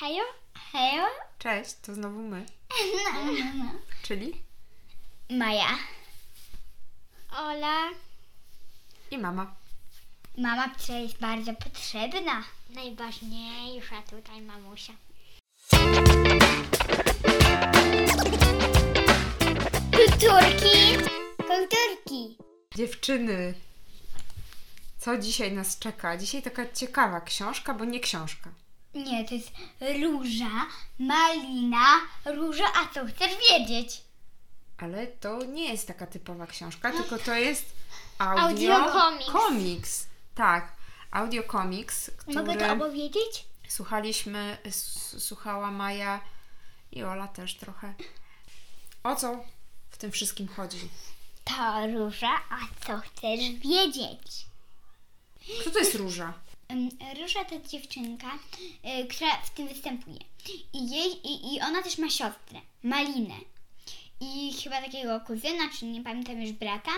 Hejo? Hejo? Cześć, to znowu my. No, no, no. Czyli Maja. Ola. i mama. Mama, która jest bardzo potrzebna. Najważniejsza tutaj mamusia. Kulturki. Kulturki. Dziewczyny, co dzisiaj nas czeka? Dzisiaj taka ciekawa książka, bo nie książka. Nie, to jest róża, malina, róża, a co chcesz wiedzieć? Ale to nie jest taka typowa książka, tylko to jest audio, Audiokomiks. komiks. Tak, audio komiks, który Mogę to opowiedzieć? słuchaliśmy, słuchała Maja i Ola też trochę. O co w tym wszystkim chodzi? To róża, a co chcesz wiedzieć? Kto to jest Róża? Róża to dziewczynka, y, która w tym występuje. I, jej, i, I ona też ma siostrę, Malinę. I chyba takiego kuzyna, czy nie pamiętam już brata.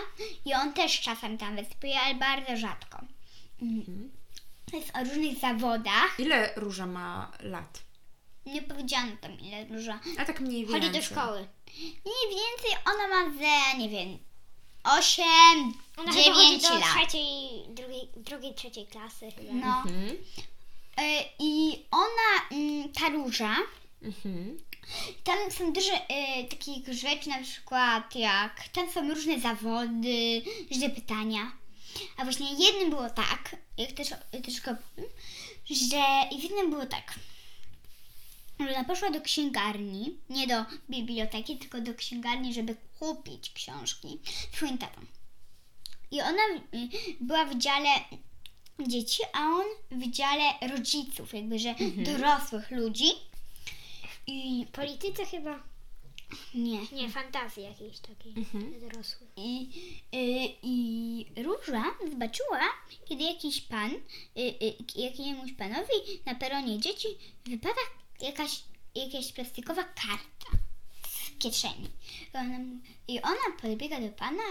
I on też czasem tam występuje, ale bardzo rzadko. Mhm. To jest o różnych zawodach. Ile Róża ma lat? Nie powiedziano tam ile Róża. A tak mniej więcej. Chodzi do szkoły. Mniej więcej ona ma ze, nie wiem, 8, Ona chyba chodzi 9 do lat. trzeciej, drugiej, drugiej, trzeciej klasy chyba. No. Mhm. Y, I ona, mm, ta róża, Mhm. Tam są dużo y, takich rzeczy, na przykład jak tam są różne zawody, różne pytania. A właśnie jednym było tak, jak też, też go powiem, że i w jednym było tak, ona poszła do księgarni, nie do biblioteki, tylko do księgarni, żeby kupić książki swoim tatą. I ona była w dziale dzieci, a on w dziale rodziców, jakby, że dorosłych ludzi. I Polityce chyba. nie. Nie, fantazji jakiejś takiej. Mhm. Dorosłych. I, y, I Róża zobaczyła, kiedy jakiś pan, y, y, jakiemuś panowi na peronie dzieci wypada jakaś, jakaś plastikowa karta z kieszeni. I ona, I ona podbiega do pana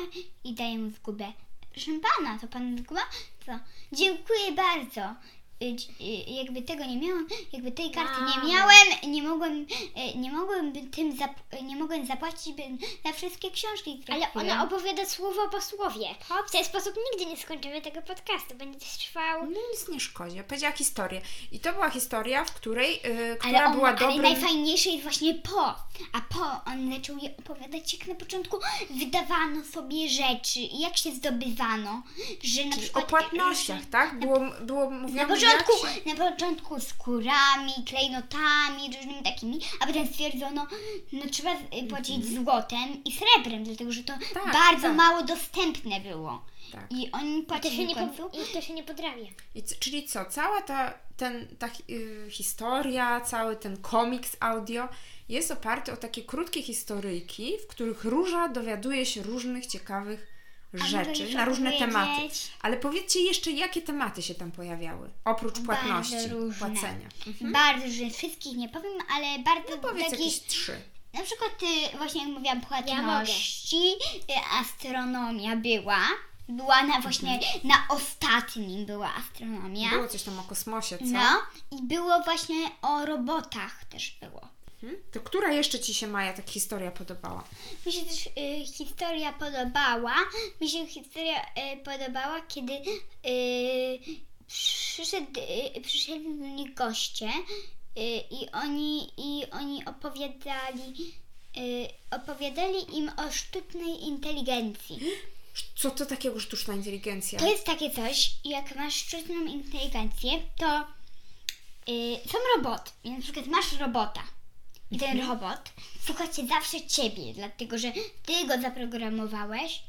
i daje mu zgubę. Proszę pana, to pan zguba? Co? Dziękuję bardzo. Y, y, Jakby tego nie miałam, jakby tej karty nie miałem, nie mogłem, y, nie mogłem tym zap- nie mogłem zapłacić za wszystkie książki, które Ale kupiłem. ona opowiada słowo po słowie. W ten sposób nigdy nie skończymy tego podcastu. Będzie też trwał. No nic nie szkodzi. Powiedziała historię. I to była historia, w której, yy, która Ale, on, była ale dobrym... najfajniejsze jest właśnie po. A po on zaczął je opowiadać, jak na początku wydawano sobie rzeczy i jak się zdobywano. Że na Czyli o przykład. płatnościach, tak? Było, było mówione, początku, na początku skórami, klejnotami, różnymi takimi, a potem stwierdzono, no trzeba y, płacić złotem i srebrem, dlatego że to Mhm. Tak, bardzo tak. mało dostępne było. Tak. I oni I to płacili się po, i to się nie c- czyli co? Cała ta, ten, ta hi- y, historia, cały ten komiks audio jest oparty o takie krótkie historyjki, w których Róża dowiaduje się różnych ciekawych rzeczy na różne tematy. Ale powiedzcie jeszcze, jakie tematy się tam pojawiały? Oprócz płatności, Bardzo różne. płacenia. Bardzo, że wszystkich nie powiem, ale bardzo No powiedz takich jakieś trzy. Na przykład y, właśnie jak mówiłam płatności, y, astronomia była. Była na właśnie na ostatnim była astronomia. Mhm. Było coś tam o kosmosie, co? No i było właśnie o robotach też było. Mhm. To która jeszcze Ci się, Maja, tak historia podobała? Mi się też y, historia podobała. Mi się historia y, podobała, kiedy y, przyszedł, y, przyszedli do nich goście y, i oni i oni opowiadali y, opowiadali im o sztucznej inteligencji. Co to takiego sztuczna inteligencja? To jest takie coś, jak masz sztuczną inteligencję, to y, są roboty. Na przykład masz robota. I ten robot słucha cię zawsze ciebie, dlatego że ty go zaprogramowałeś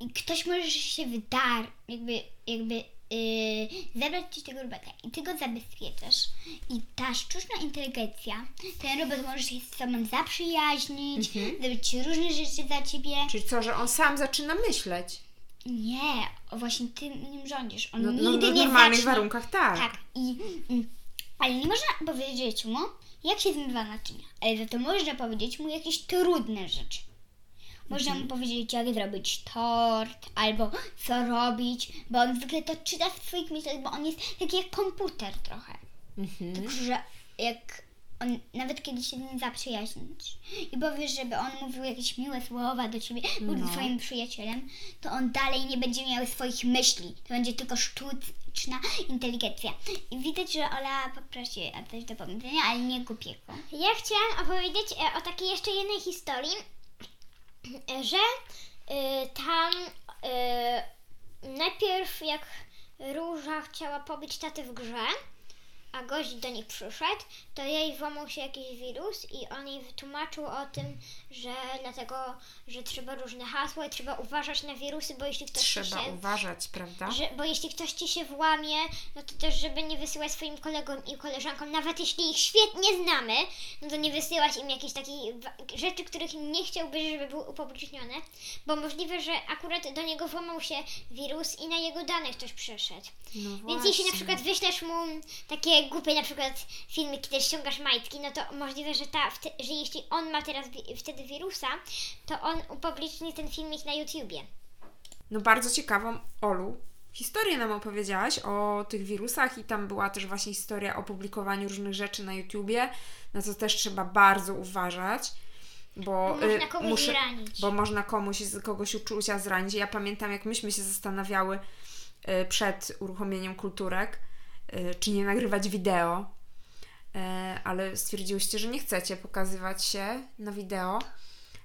i ktoś może się wydar, jakby, jakby yy, zabrać ci tego robota i ty go zabezpieczasz. I ta sztuczna inteligencja, ten robot może się z sobą zaprzyjaźnić, zrobić ci różne rzeczy za ciebie. Czyli co, że on sam zaczyna myśleć? Nie, właśnie ty nim rządzisz. On No, no, nigdy no, w nie normalnych zacznie. warunkach tak. Tak, i, mm, ale nie można powiedzieć mu, jak się zmywa naczynia, ale za to można powiedzieć mu jakieś trudne rzeczy. Można Mhm. mu powiedzieć, jak zrobić tort, albo co robić, bo on zwykle to czyta w swoich myślach, bo on jest taki jak komputer trochę. Mhm. Tylko, że jak on, nawet kiedy się z nim zaprzyjaźnisz i powiesz, żeby on mówił jakieś miłe słowa do ciebie, był No. twoim przyjacielem, to on dalej nie będzie miał swoich myśli. To będzie tylko sztuczna inteligencja. I widać, że Ola poprosi o coś do powiedzenia, ale nie głupiego. Ja chciałam opowiedzieć e, o takiej jeszcze jednej historii, że e, tam e, najpierw jak Róża chciała pobić tatę w grze, a gość do nich przyszedł, to jej włamał się jakiś wirus i on jej wytłumaczył o tym, że dlatego, że trzeba różne hasła i trzeba uważać na wirusy, bo jeśli ktoś ci Trzeba się uważać, prawda? że, bo jeśli ktoś ci się włamie, no to też, żeby nie wysyłać swoim kolegom i koleżankom, nawet jeśli ich świetnie znamy, no to nie wysyłać im jakichś takich rzeczy, których nie chciałbyś, żeby były upublicznione, bo możliwe, że akurat do niego włamał się wirus i na jego dane ktoś przeszedł. No Więc jeśli na przykład wyślesz mu takie głupie na przykład filmy, kiedy ściągasz majtki, no to możliwe, że, ta, że jeśli on ma teraz wi- wtedy wirusa, to on upubliczni ten filmik na YouTubie. No bardzo ciekawą, Olu, historię nam opowiedziałaś o tych wirusach i tam była też właśnie historia o publikowaniu różnych rzeczy na YouTubie, na co też trzeba bardzo uważać, bo Można y, kogoś muszę- zranić. bo można komuś z kogoś uczucia zranić. Ja pamiętam, jak myśmy się zastanawiały y, przed uruchomieniem kulturek, y, czy nie nagrywać wideo, ale stwierdziłyście, że nie chcecie pokazywać się na wideo.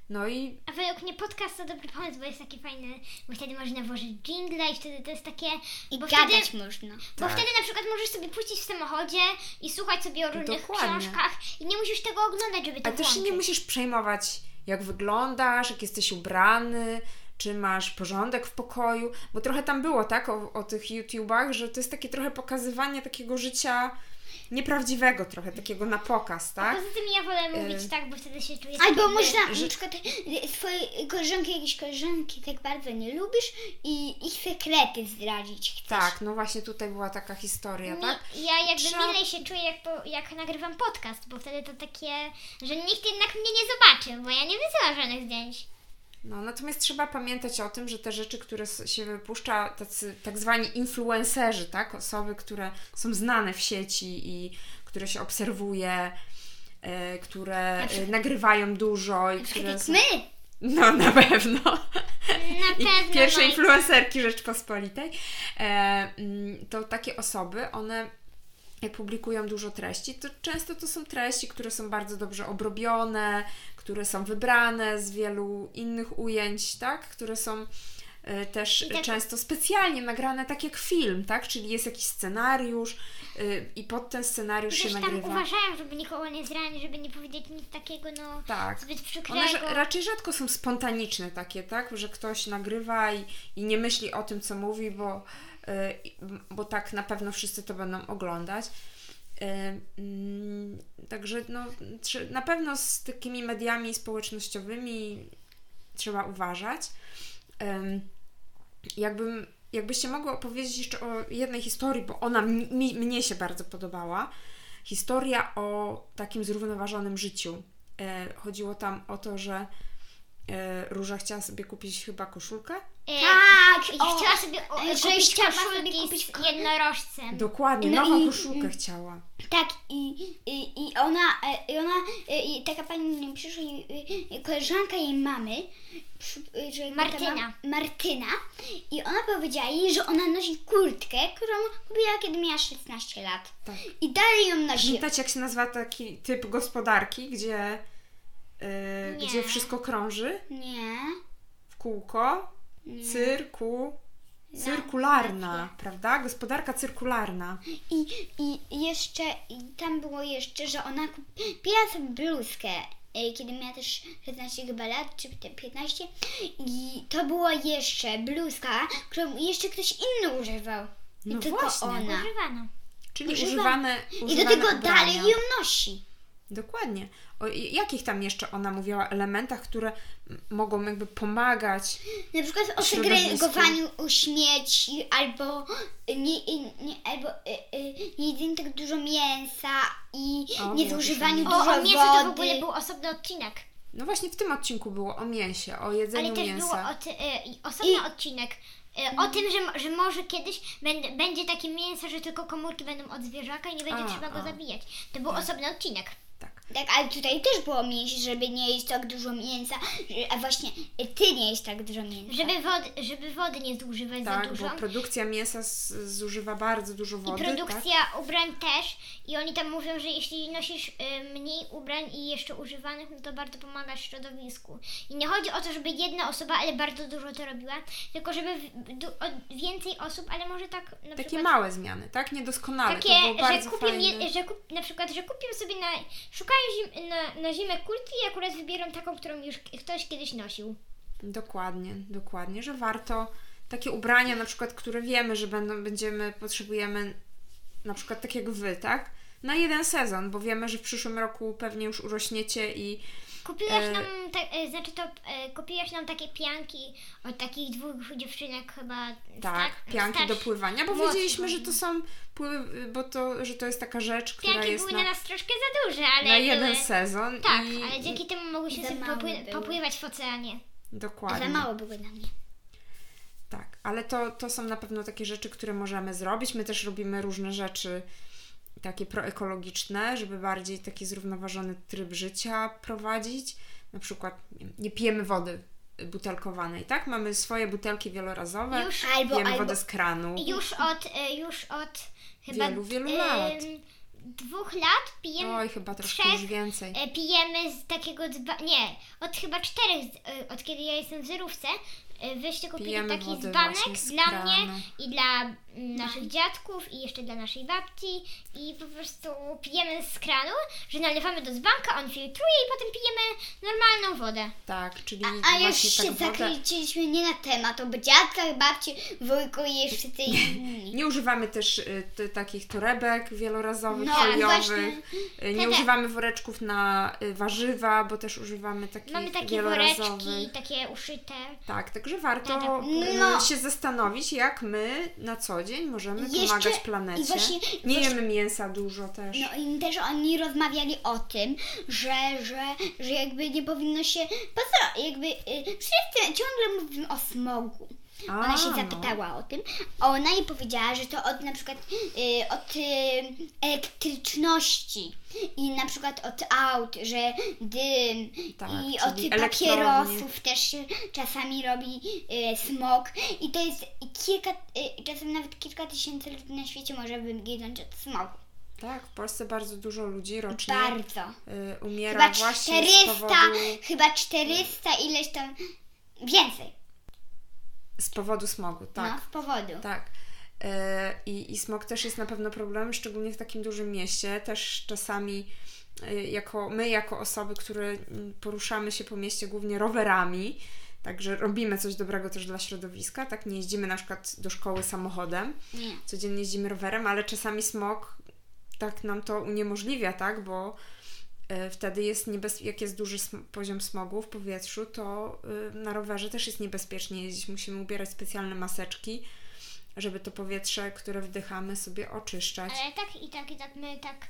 No i A według mnie podcast to dobry pomysł, bo jest taki fajny, bo wtedy można włożyć jingle i wtedy to jest takie... I bo gadać Wtedy, można. bo Tak. wtedy na przykład możesz sobie puścić w samochodzie i słuchać sobie o różnych Dokładnie. książkach i nie musisz tego oglądać, żeby to Ale też się nie musisz przejmować, jak wyglądasz, jak jesteś ubrany, czy masz porządek w pokoju, bo trochę tam było, tak, o, o tych YouTubach, że to jest takie trochę pokazywanie takiego życia nieprawdziwego trochę, takiego na pokaz, tak? Poza tym ja wolę mówić Y- tak, bo wtedy się czuję... Albo można że- na przykład y, swoje koleżanki, jakieś koleżanki tak bardzo nie lubisz i ich sekrety zdradzić chcesz. Tak, no właśnie tutaj była taka historia, Mi, tak? ja jakby Trzeba- milej się czuję, jak, po, jak nagrywam podcast, bo wtedy to takie, że nikt jednak mnie nie zobaczy, bo ja nie wysyłam żadnych zdjęć. No, natomiast trzeba pamiętać o tym, że te rzeczy, które się wypuszcza, tacy tak zwani influencerzy, tak? Osoby, które są znane w sieci i które się obserwuje, e, które Na przykład- e, nagrywają dużo i Tak które są... my. No, na pewno. Na I pewno. pierwsze Majki. influencerki Rzeczpospolitej. E, mm, to takie osoby, one jak publikują dużo treści, to często to są treści, które są bardzo dobrze obrobione, które są wybrane z wielu innych ujęć, tak? Które są e, też tak- często specjalnie nagrane tak jak film, tak? Czyli jest jakiś scenariusz y, i pod ten scenariusz się Też tam nagrywa. uważają, żeby nikogo nie zranić, żeby nie powiedzieć nic takiego, no, Tak. zbyt przykrego. One raczej rzadko są spontaniczne takie, tak? Że ktoś nagrywa i, i nie myśli o tym, co mówi, bo, bo tak na pewno wszyscy to będą oglądać. Y, mm, Także no, na pewno z takimi mediami społecznościowymi trzeba uważać. Ym, Jakbym, jakbyście mogły opowiedzieć jeszcze o jednej historii, bo ona mi, mnie się bardzo podobała. Historia o takim zrównoważonym życiu. E, chodziło tam o to, że e, Róża chciała sobie kupić chyba koszulkę. E, Tak, I o, chciała sobie o, kupić sobie kupić z ko- jednorożcem. Dokładnie, No nową i- koszulkę chciała. Tak, i, i, i ona, e, i ona, e, i taka pani przyszła, i, i koleżanka jej mamy, przy- e, że Martyna. Martyna, i ona powiedziała jej, że ona nosi kurtkę, którą kupiła kiedy miała 16 lat. Tak. I dalej ją nosi. Pamiętacie, jak się nazywa taki typ gospodarki, gdzie, Nie. gdzie wszystko krąży Nie. w kółko? Cyrku. Cyrkularna, prawda? Gospodarka cyrkularna. I, I jeszcze, i tam było jeszcze, że ona kupiła sobie bluzkę, e, kiedy miała też 16 chyba lat, czy te 15. I to była jeszcze bluzka, którą jeszcze ktoś inny używał. Nie No tylko właśnie. ona. Używano. Czyli Używa- używane, I do używane tego ubrania. dalej ją nosi. Dokładnie. O i jakich tam jeszcze ona mówiła elementach, które mogą jakby pomagać? Na przykład o segregowaniu śmieci, albo nie, nie, albo y, y, nie jedzeniu tak dużo mięsa i O, nie było zużywaniu też O, dużo o mięsie wody. to w ogóle był osobny odcinek. No właśnie w tym odcinku było o mięsie, o jedzeniu Ale też mięsa. było od, y, i osobny odcinek e, o tym, że, że może kiedyś będzie takie mięso, że tylko komórki będą od zwierzaka i nie będzie A, trzeba go a. zabijać. To był osobny odcinek. Tak. Tak, ale tutaj też było mięsie, żeby nie jeść tak dużo mięsa, a właśnie y, ty nie jeść tak dużo mięsa. Żeby wody, żeby wody nie zużywać za Tak, dużo. bo produkcja mięsa z, zużywa bardzo dużo I wody. produkcja ubrań też. I oni tam mówią, że jeśli nosisz y, mniej ubrań i jeszcze używanych, no to bardzo pomaga środowisku. I nie chodzi o to, żeby jedna osoba, ale bardzo dużo to robiła, tylko żeby w, du, o, więcej osób, ale może tak na Tak. Takie przykład... małe zmiany, tak? Niedoskonale. Takie, to było że bardzo kupię, fajne. je, że kup, na przykład, że kupię sobie na, szukają zim, na, na zimę kurtki i akurat wybieram taką, którą już ktoś kiedyś nosił. Dokładnie, dokładnie, że warto takie ubrania na przykład, które wiemy, że będą, będziemy, potrzebujemy na przykład tak jak wy, tak? Na jeden sezon, bo wiemy, że w przyszłym roku pewnie już urośniecie i Kupiłaś E, nam, ta, e, znaczy to, e, kupiłaś nam takie pianki od takich dwóch dziewczynek chyba. tak, sta- pianki do starsz- pływania, bo wiedzieliśmy, że to są pływy, bo to, że to jest taka rzecz, która Pianki jest były na, na nas troszkę za duże, ale na były, jeden sezon Tak, i ale dzięki temu mogłyśmy za sobie popły, były. popływać w oceanie. dokładnie. Za mało były na mnie. Tak, ale to, to są na pewno takie rzeczy, które możemy zrobić. My też robimy różne rzeczy takie proekologiczne, żeby bardziej taki zrównoważony tryb życia prowadzić. Na przykład nie, pijemy wody butelkowanej, tak? Mamy swoje butelki wielorazowe, Już- Albo, pijemy albo wodę z kranu. Już od, e, już od chyba Wielu, wielu em, lat. dwóch lat pijemy, Oj, chyba troszkę trzech, już więcej. e, pijemy z takiego dzba... Nie, od chyba czterech, od kiedy ja jestem w zerówce, wyście kupili Pijemy taki dzbanek dla mnie i dla naszych dziadków i jeszcze dla naszej babci i po prostu pijemy z kranu, że nalewamy do dzbanka, on filtruje i potem pijemy normalną wodę. Tak, czyli A, a się tak wodę... zakręciliśmy nie na temat, o dziadkach, babci, wujku i jeszcze tej inni. Nie używamy też y, takich torebek wielorazowych, No, foliowych. właśnie. Y, Nie używamy woreczków na y, warzywa, bo też używamy takich Mamy takie woreczki, takie uszyte. Tak, także warto y, No. się zastanowić, jak my na co dzień możemy Jeszcze- pomagać planecie. właśnie- nie właśnie- jemy mięsa dużo też. No i też oni rozmawiali o tym, że, że, że jakby nie powinno się. Po co? Jakby y, wszyscy ciągle mówimy o smogu. A, Ona się zapytała o tym. a Ona jej powiedziała, że to od na przykład y, od y, elektryczności i na przykład od aut, że dym Tak, i czyli od elektrownie. papierosów też się czasami robi y, smog i to jest kilka, y, czasem nawet kilka tysięcy ludzi na świecie może wyginąć od smogu. Tak, w Polsce bardzo dużo ludzi rocznie Bardzo. y, umiera Chyba właśnie 400, z powodu, chyba 400 ileś tam więcej. Z powodu smogu. Tak. No, z powodu. Tak. E, I, I smog też jest na pewno problemem, szczególnie w takim dużym mieście. Też czasami e, jako my, jako osoby, które mm, poruszamy się po mieście głównie rowerami, także robimy coś dobrego też dla środowiska, tak? Nie jeździmy na przykład do szkoły samochodem, Nie. codziennie jeździmy rowerem, ale czasami smog tak nam to uniemożliwia, tak? Bo wtedy jest niebez... jak jest duży sm- poziom smogu w powietrzu, to y, na rowerze też jest niebezpiecznie jeździć. Musimy ubierać specjalne maseczki, żeby to powietrze, które wdychamy, sobie oczyszczać. Ale tak i tak i tak my tak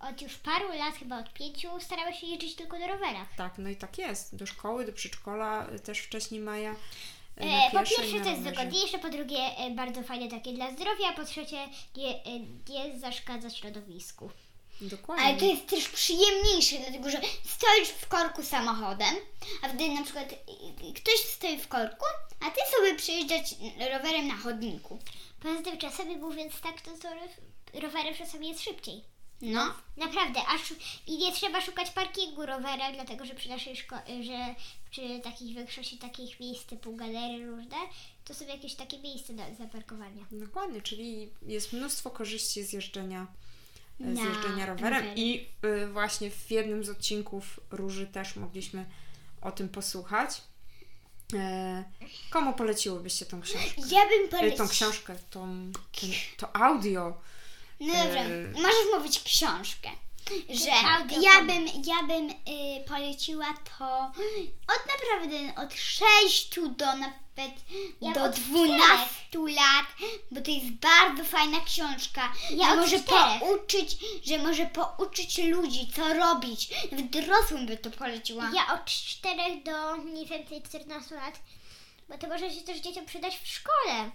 od już paru lat, chyba od pięciu, starały się jeździć tylko do rowerach. Tak, no i tak jest. Do szkoły, do przedszkola y, też wcześniej Maja. y, E, na po pierwsze na to jest wygodniejsze, po drugie e, bardzo fajne takie dla zdrowia, po trzecie nie, e, nie zaszkadza środowisku. Dokładnie. Ale to jest też przyjemniejsze, dlatego że stoisz w korku samochodem, a wtedy na przykład y, y, ktoś stoi w korku, a ty sobie przejeżdżać rowerem na chodniku. Poza tym czasami mówiąc tak, to, to ro- rowerem czasami jest szybciej. No. Naprawdę, aż i nie trzeba szukać parkingu rowera, dlatego że przy naszej szkole, że przy takich większości takich miejsc typu galerie różne, to są jakieś takie miejsca do zaparkowania. Dokładnie, czyli jest mnóstwo korzyści z jeżdżenia, z Na jeżdżenia rowerem i y, właśnie w jednym z odcinków Róży też mogliśmy o tym posłuchać. E, komu poleciłybyście tą książkę? Ja bym E, poleciła. tą książkę, tą, ten, to audio. No dobra, E, możesz mówić książkę. Że ja bym, ja bym y, poleciła to od naprawdę od 6 do nawet Ja do od 12 lat, bo to jest bardzo fajna książka. Ja że może pouczyć, że może pouczyć ludzi, co robić. Nawet dorosłym by to poleciła. Ja od 4 do mniej więcej 14 lat bo to może się też dzieciom przydać w szkole.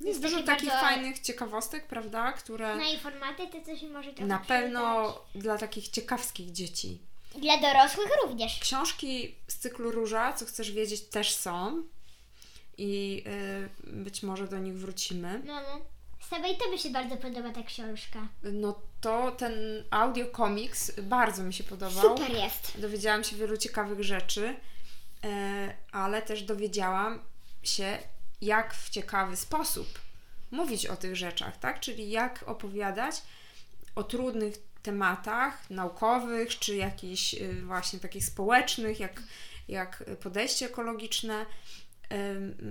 Jest takie dużo takich bardzo- fajnych ciekawostek, prawda, które Na informatyce to się może trochę na pewno przydać. dla takich ciekawskich dzieci. Dla dorosłych również. Książki z cyklu Róża, co chcesz wiedzieć, też są i y, być może do nich wrócimy. No, no. Sebe i tobie się bardzo podoba ta książka. No to ten audio komiks bardzo mi się podobał. Super jest. Dowiedziałam się wielu ciekawych rzeczy, e, ale też dowiedziałam się, jak w ciekawy sposób mówić o tych rzeczach, tak? Czyli jak opowiadać o trudnych tematach naukowych, czy jakichś y, właśnie takich społecznych, jak, jak podejście ekologiczne,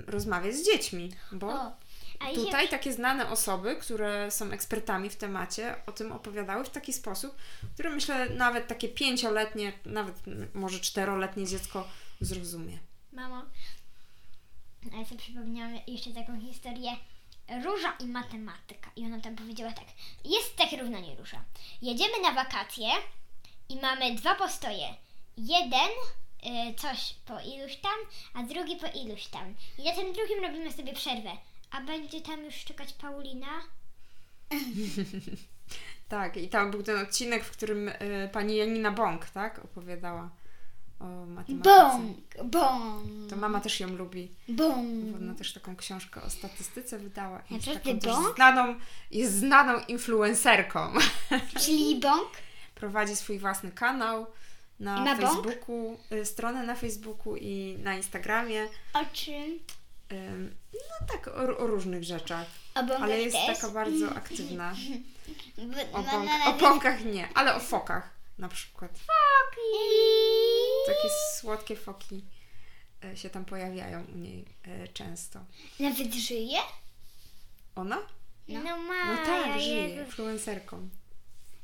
rozmawiać z dziećmi, bo O, Tutaj takie znane osoby, które są ekspertami w temacie, o tym opowiadały w taki sposób, który myślę nawet takie pięcioletnie, nawet może czteroletnie dziecko zrozumie. Mamo, a ja sobie przypomniałam jeszcze taką historię. Róża i matematyka. I ona tam powiedziała tak. Jest takie równanie róża. Jedziemy na wakacje i mamy dwa postoje. Jeden y, coś po iluś tam, a drugi po iluś tam. I na tym drugim robimy sobie przerwę. A będzie tam już czekać Paulina? Tak, i tam był ten odcinek, w którym y, pani Janina Bąk, tak, opowiadała o matematyce. Bąk, bąk, To mama też ją lubi. bąk. bo Ona też taką książkę o statystyce wydała. i Jest taką też znaną, jest znaną influencerką. Czyli bąk? Prowadzi swój własny kanał na I ma bąk? Facebooku, y, stronę na Facebooku i na Instagramie. O czym? Ym, No tak, o, o różnych rzeczach. O Ale jest też? taka bardzo aktywna. O, bąk, na o bąkach nie, ale o fokach na przykład. Takie słodkie foki się tam pojawiają u niej e, często. Nawet żyje? Ona? No, No. Maja, No tak, żyje, Jezu. influencerką.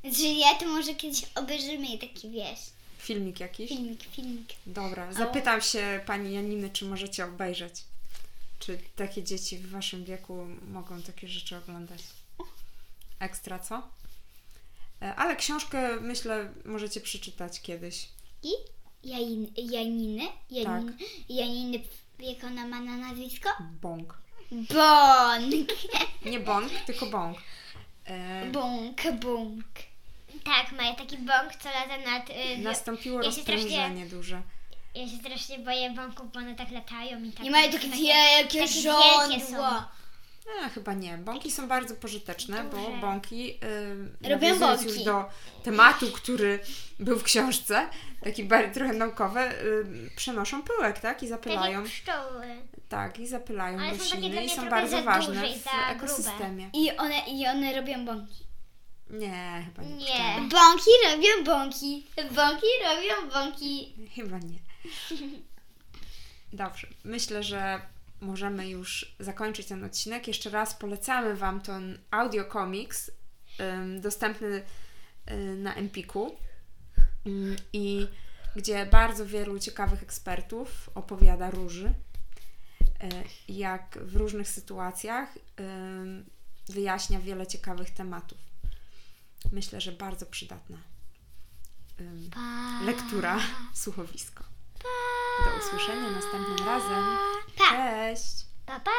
Żyje, to może kiedyś obejrzymy jej taki, wiesz, Filmik jakiś? filmik, filmik. Dobra, zapytam się pani Janiny, czy możecie obejrzeć. Czy takie dzieci w waszym wieku mogą takie rzeczy oglądać? Ekstra, co? E, Ale książkę, myślę, możecie przeczytać kiedyś. I Jain, Janiny? Janin, Janiny, jak ona ma na nazwisko? Bąk. Bąk. Nie bąk, tylko bąk. E, Bąk, bąk. Tak, Maja, taki bąk, co lata nad... Y, Nastąpiło ja rozprężenie duże. Ja się strasznie boję bąków, bo one tak latają i tak... Nie mają takie wielkie takie żądła. E, chyba nie. Bąki są bardzo pożyteczne, bo Duże. bąki, y, Robią bąki. już do tematu, który był w książce, taki bardziej trochę naukowy, y, przenoszą pyłek, tak? I Tak zapylają. jak pszczoły. Tak, i zapylają Ale rośliny i są bardzo ważne w ekosystemie. I one, I one robią bąki. Nie, chyba nie. Nie. Bąki robią bąki. Bąki robią bąki. Chyba nie. Dobrze. Myślę, że możemy już zakończyć ten odcinek. Jeszcze raz polecamy Wam ten audio comics ym, dostępny y, na Empiku i gdzie bardzo wielu ciekawych ekspertów opowiada róży, y, jak w różnych sytuacjach wyjaśnia wiele ciekawych tematów. Myślę, że bardzo przydatna lektura, słuchowisko. Do usłyszenia następnym razem. Pa. Cześć! Pa, pa.